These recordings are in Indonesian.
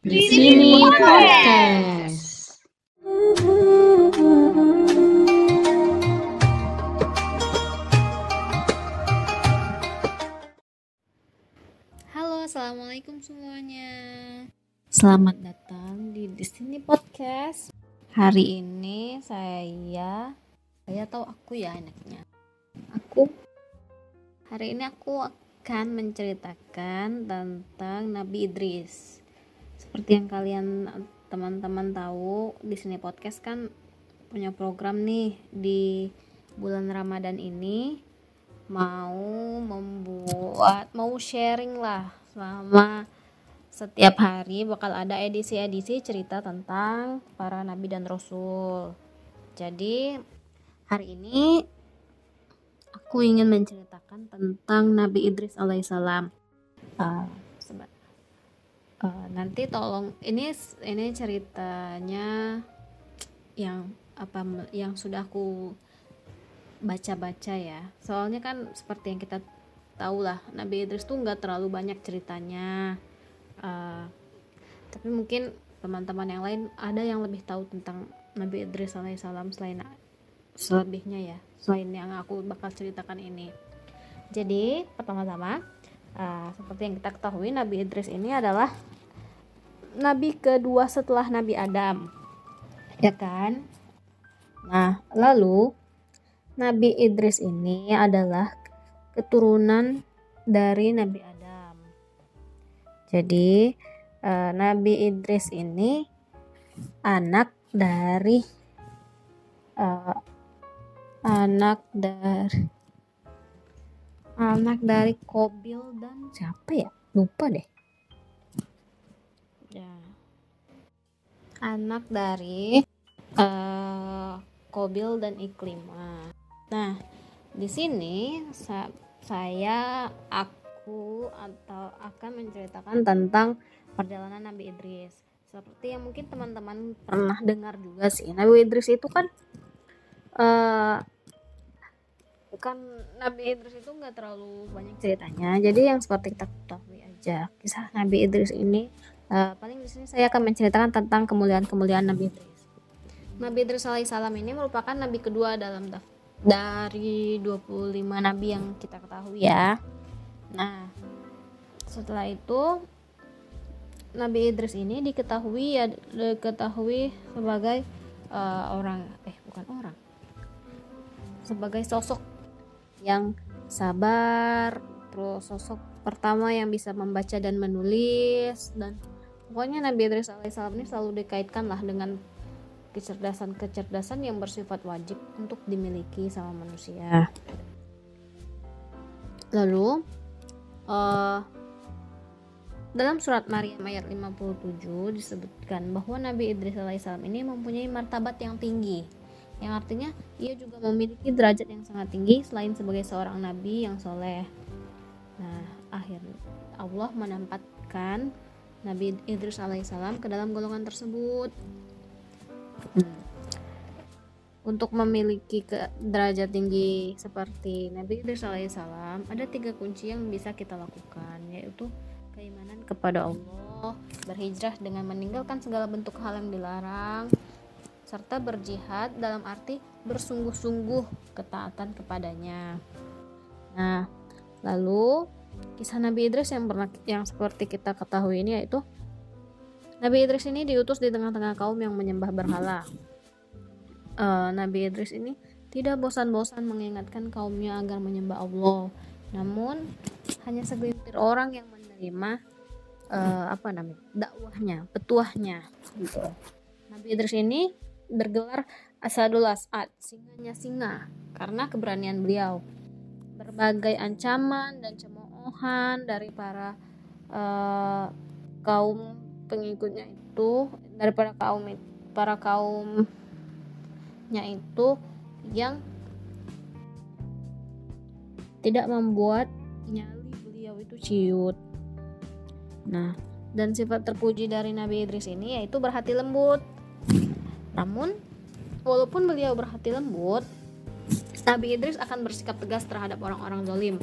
Di sini podcast. Halo, assalamualaikum semuanya. Selamat datang di di sini podcast. Hari ini saya, saya tahu aku ya enaknya. Aku hari ini aku akan menceritakan tentang Nabi Idris. Seperti yang kalian teman-teman tahu, di sini podcast kan punya program nih di bulan Ramadan ini mau membuat mau sharing lah selama setiap hari bakal ada edisi-edisi cerita tentang para nabi dan rasul. Jadi hari ini aku ingin menceritakan tentang Nabi Idris alaihissalam. Seba- uh, nanti tolong ini ini ceritanya yang apa yang sudah aku baca-baca ya. Soalnya kan seperti yang kita tahu lah Nabi Idris tuh nggak terlalu banyak ceritanya. Uh, tapi mungkin teman-teman yang lain ada yang lebih tahu tentang Nabi Idris alaihissalam selain selebihnya ya selain yang aku bakal ceritakan ini. Jadi pertama-tama uh, seperti yang kita ketahui Nabi Idris ini adalah Nabi kedua setelah Nabi Adam ya kan nah lalu Nabi Idris ini adalah keturunan dari Nabi Adam. Jadi eh, Nabi Idris ini anak dari eh, anak dari anak dari Kobil dan siapa ya? Lupa deh. Anak dari eh, Kobil dan Iklimah. Nah, di sini sa saya aku atau akan menceritakan tentang perjalanan Nabi Idris. Seperti yang mungkin teman-teman pernah dengar juga sih. Nabi Idris itu kan uh, kan Nabi Idris itu nggak terlalu banyak ceritanya. Jadi yang seperti kita ketahui aja kisah Nabi Idris ini uh, paling di sini saya akan menceritakan tentang kemuliaan-kemuliaan Nabi Idris. Nabi Idris alaihissalam ini merupakan nabi kedua dalam daftar dari 25 nabi yang kita ketahui ya. Nah, setelah itu Nabi Idris ini diketahui ya diketahui sebagai uh, orang eh bukan orang. Sebagai sosok yang sabar, terus sosok pertama yang bisa membaca dan menulis dan pokoknya Nabi Idris alaihissalam ini selalu dikaitkan lah dengan kecerdasan-kecerdasan yang bersifat wajib untuk dimiliki sama manusia. Lalu uh, dalam surat Maryam ayat 57 disebutkan bahwa Nabi Idris alaihissalam ini mempunyai martabat yang tinggi yang artinya ia juga memiliki derajat yang sangat tinggi selain sebagai seorang nabi yang soleh. Nah, akhirnya Allah menempatkan Nabi Idris alaihissalam ke dalam golongan tersebut. Untuk memiliki ke derajat tinggi seperti Nabi Idris alaihissalam, ada tiga kunci yang bisa kita lakukan, yaitu keimanan kepada Allah, berhijrah dengan meninggalkan segala bentuk hal yang dilarang, serta berjihad dalam arti bersungguh-sungguh ketaatan kepadanya. Nah, lalu kisah Nabi Idris yang pernah yang seperti kita ketahui ini yaitu Nabi Idris ini diutus di tengah-tengah kaum yang menyembah berhala. Uh, Nabi Idris ini tidak bosan-bosan mengingatkan kaumnya agar menyembah Allah. Namun hanya segelintir orang yang menerima uh, apa namanya dakwahnya, petuahnya. Gitu. Nabi Idris ini bergelar Asadul As'ad, singanya singa, karena keberanian beliau. Berbagai ancaman dan cemoohan dari para uh, kaum pengikutnya itu daripada kaum para kaumnya itu yang tidak membuat nyali beliau itu ciut. Nah, dan sifat terpuji dari Nabi Idris ini yaitu berhati lembut. Namun, walaupun beliau berhati lembut, Nabi Idris akan bersikap tegas terhadap orang-orang zalim.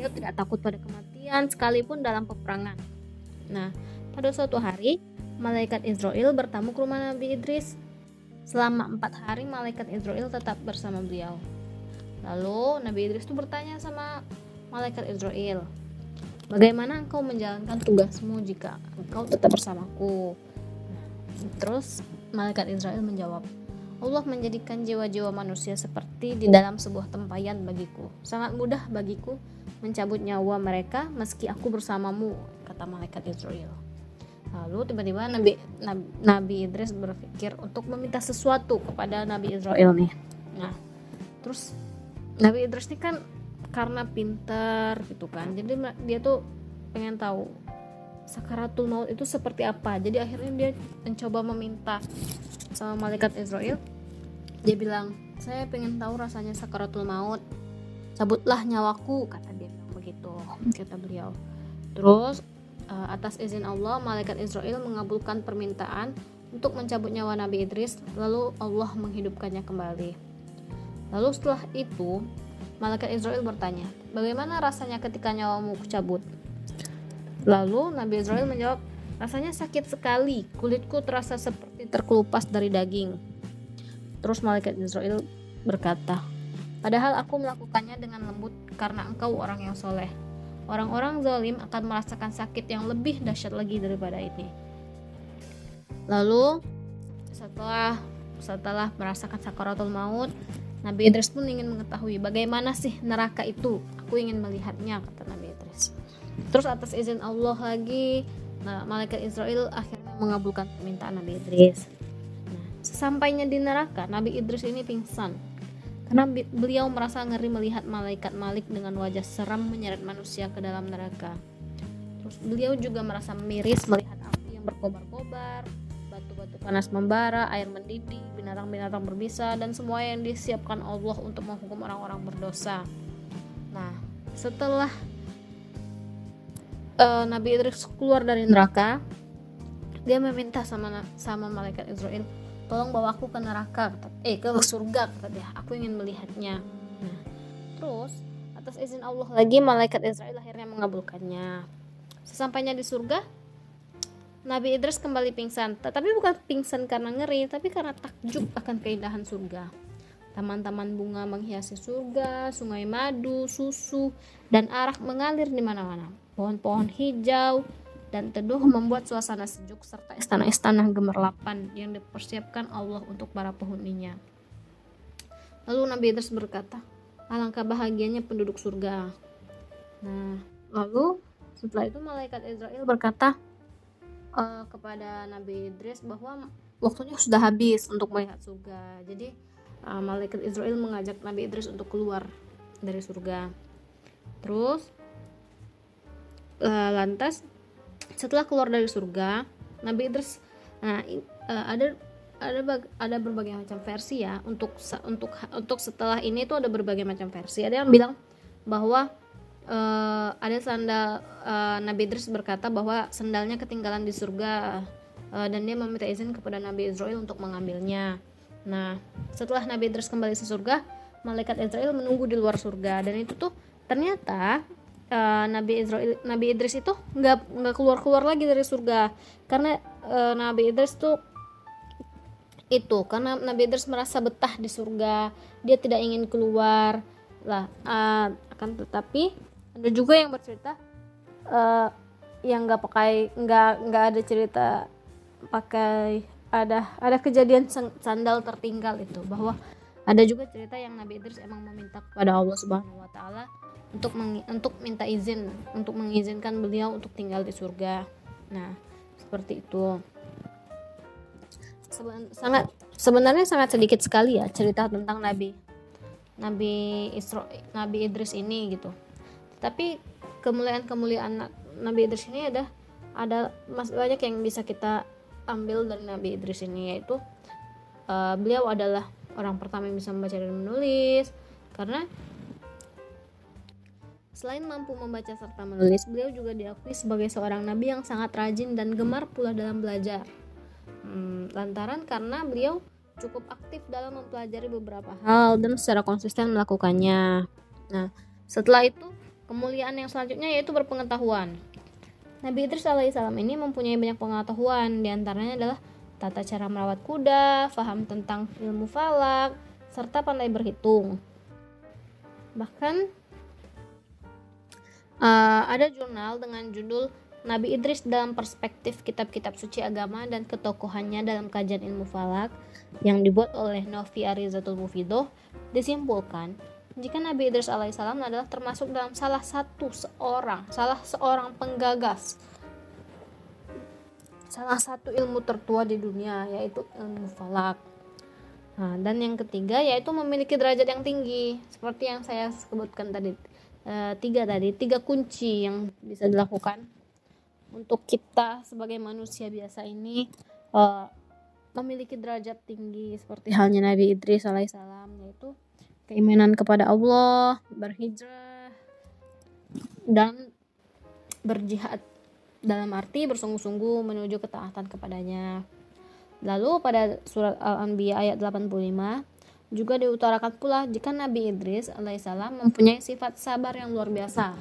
Beliau tidak takut pada kematian sekalipun dalam peperangan. Nah, pada suatu hari malaikat Israel bertamu ke rumah Nabi Idris. Selama empat hari malaikat Israel tetap bersama beliau. Lalu Nabi Idris itu bertanya sama malaikat Israel bagaimana engkau menjalankan tugasmu jika engkau tetap bersamaku? Terus malaikat Israel menjawab Allah menjadikan jiwa-jiwa manusia seperti di dalam sebuah tempayan bagiku. Sangat mudah bagiku mencabut nyawa mereka meski aku bersamamu, kata malaikat Israel. Lalu tiba-tiba Nabi, Nabi Nabi Idris berpikir untuk meminta sesuatu kepada Nabi Israel nih. Nah, terus Nabi Idris ini kan karena pintar gitu kan. Jadi dia tuh pengen tahu sakaratul maut itu seperti apa. Jadi akhirnya dia mencoba meminta sama malaikat Israel dia bilang saya pengen tahu rasanya sakaratul maut. Cabutlah nyawaku kata dia begitu kata beliau. Terus eh, atas izin Allah malaikat Israel mengabulkan permintaan untuk mencabut nyawa Nabi Idris lalu Allah menghidupkannya kembali. Lalu setelah itu malaikat Israel bertanya bagaimana rasanya ketika nyawamu cabut lalu Nabi Israel menjawab Rasanya sakit sekali, kulitku terasa seperti terkelupas dari daging. Terus malaikat Israel berkata, Padahal aku melakukannya dengan lembut karena engkau orang yang soleh. Orang-orang zalim akan merasakan sakit yang lebih dahsyat lagi daripada ini. Lalu setelah setelah merasakan sakaratul maut, Nabi Idris pun ingin mengetahui bagaimana sih neraka itu. Aku ingin melihatnya, kata Nabi Idris. Terus atas izin Allah lagi, malaikat Israel akhirnya mengabulkan permintaan Nabi Idris. Sesampainya di neraka, Nabi Idris ini pingsan karena beliau merasa ngeri melihat malaikat Malik dengan wajah seram menyeret manusia ke dalam neraka. Terus beliau juga merasa miris melihat api yang berkobar-kobar, batu-batu panas membara, air mendidih, binatang-binatang berbisa, dan semua yang disiapkan Allah untuk menghukum orang-orang berdosa. Nah, setelah uh, Nabi Idris keluar dari neraka dia meminta sama sama malaikat Israel tolong bawa aku ke neraka eh ke surga kata dia. Aku ingin melihatnya. Nah, terus atas izin Allah lagi malaikat Israel akhirnya mengabulkannya. Sesampainya di surga Nabi Idris kembali pingsan. Tetapi bukan pingsan karena ngeri tapi karena takjub akan keindahan surga. Taman-taman bunga menghiasi surga, sungai madu, susu, dan arak mengalir di mana-mana. Pohon-pohon hijau dan teduh membuat suasana sejuk serta istana-istana gemerlapan yang dipersiapkan Allah untuk para penghuninya. Lalu Nabi Idris berkata, alangkah bahagianya penduduk surga. Nah, lalu setelah itu malaikat Israel berkata uh, kepada Nabi Idris bahwa waktunya sudah habis untuk melihat surga. Jadi uh, malaikat Israel mengajak Nabi Idris untuk keluar dari surga. Terus uh, lantas setelah keluar dari surga Nabi Idris nah uh, ada ada ada berbagai macam versi ya untuk untuk untuk setelah ini tuh ada berbagai macam versi. Ada yang bilang bahwa uh, ada sandal uh, Nabi Idris berkata bahwa sandalnya ketinggalan di surga uh, dan dia meminta izin kepada Nabi Israel untuk mengambilnya. Nah setelah Nabi Idris kembali ke surga malaikat Israel menunggu di luar surga dan itu tuh ternyata uh, Nabi Israel Nabi Idris itu nggak nggak keluar keluar lagi dari surga. Karena uh, Nabi Idris tuh itu karena Nabi Idris merasa betah di surga dia tidak ingin keluar. Lah uh, akan tetapi ada juga yang bercerita uh, yang nggak pakai nggak nggak ada cerita pakai ada ada kejadian sandal tertinggal itu bahwa ada juga cerita yang Nabi Idris emang meminta kepada Allah Subhanahu wa taala untuk meng, untuk minta izin untuk mengizinkan beliau untuk tinggal di surga. Nah, seperti itu. Seben, sangat sebenarnya sangat sedikit sekali ya cerita tentang Nabi Nabi Isra Nabi Idris ini gitu. Tapi kemuliaan-kemuliaan Nabi Idris ini ada ada mas banyak yang bisa kita ambil dari Nabi Idris ini yaitu uh, beliau adalah orang pertama yang bisa membaca dan menulis karena Selain mampu membaca serta menulis, beliau juga diakui sebagai seorang nabi yang sangat rajin dan gemar pula dalam belajar. Hmm, lantaran karena beliau cukup aktif dalam mempelajari beberapa hal dan secara konsisten melakukannya. Nah, setelah itu kemuliaan yang selanjutnya yaitu berpengetahuan. Nabi Idris alaihissalam ini mempunyai banyak pengetahuan, di antaranya adalah tata cara merawat kuda, faham tentang ilmu falak, serta pandai berhitung. Bahkan uh, ada jurnal dengan judul Nabi Idris dalam perspektif kitab-kitab suci agama dan ketokohannya dalam kajian ilmu falak yang dibuat oleh Novi Arizatul Mufidoh disimpulkan jika Nabi Idris alaihissalam adalah termasuk dalam salah satu seorang, salah seorang penggagas salah satu ilmu tertua di dunia yaitu ilmu falak. Nah, dan yang ketiga yaitu memiliki derajat yang tinggi. Seperti yang saya sebutkan tadi e, tiga tadi tiga kunci yang bisa dilakukan untuk kita sebagai manusia biasa ini e, memiliki derajat tinggi. Seperti halnya Nabi Idris alaihissalam yaitu keimanan kepada Allah berhijrah dan berjihad dalam arti bersungguh-sungguh menuju ketaatan kepadanya. Lalu pada surat Al-Anbiya ayat 85 juga diutarakan pula jika Nabi Idris alaihissalam mempunyai sifat sabar yang luar biasa.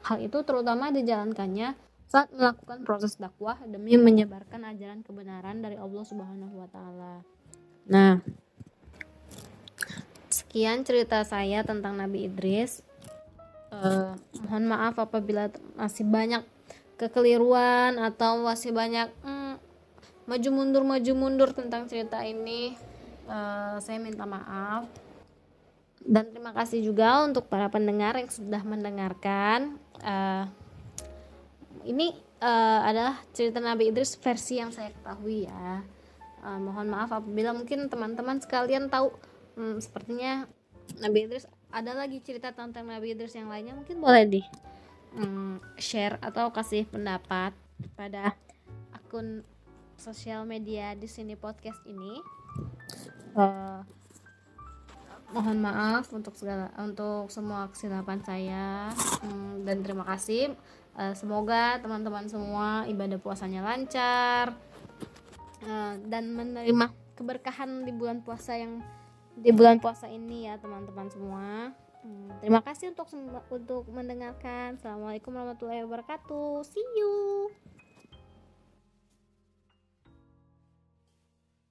Hal itu terutama dijalankannya saat melakukan proses dakwah demi menyebarkan ajaran kebenaran dari Allah Subhanahu wa taala. Nah, sekian cerita saya tentang Nabi Idris. Uh, mohon maaf apabila masih banyak kekeliruan atau masih banyak hmm, maju mundur maju mundur tentang cerita ini. Uh, saya minta maaf. Dan terima kasih juga untuk para pendengar yang sudah mendengarkan. Uh, ini uh, adalah cerita Nabi Idris versi yang saya ketahui ya. Uh, mohon maaf apabila mungkin teman-teman sekalian tahu hmm, sepertinya Nabi Idris ada lagi cerita tentang Nabi Idris yang lainnya mungkin boleh di mm, share atau kasih pendapat pada akun sosial media di sini podcast ini. Uh, mohon maaf untuk segala untuk semua kesilapan saya hmm, dan terima kasih. Uh, semoga teman-teman semua ibadah puasanya lancar uh, dan menerima keberkahan di bulan puasa yang di bulan puasa ini ya teman-teman semua. Terima kasih untuk untuk mendengarkan. Assalamualaikum warahmatullahi wabarakatuh. See you.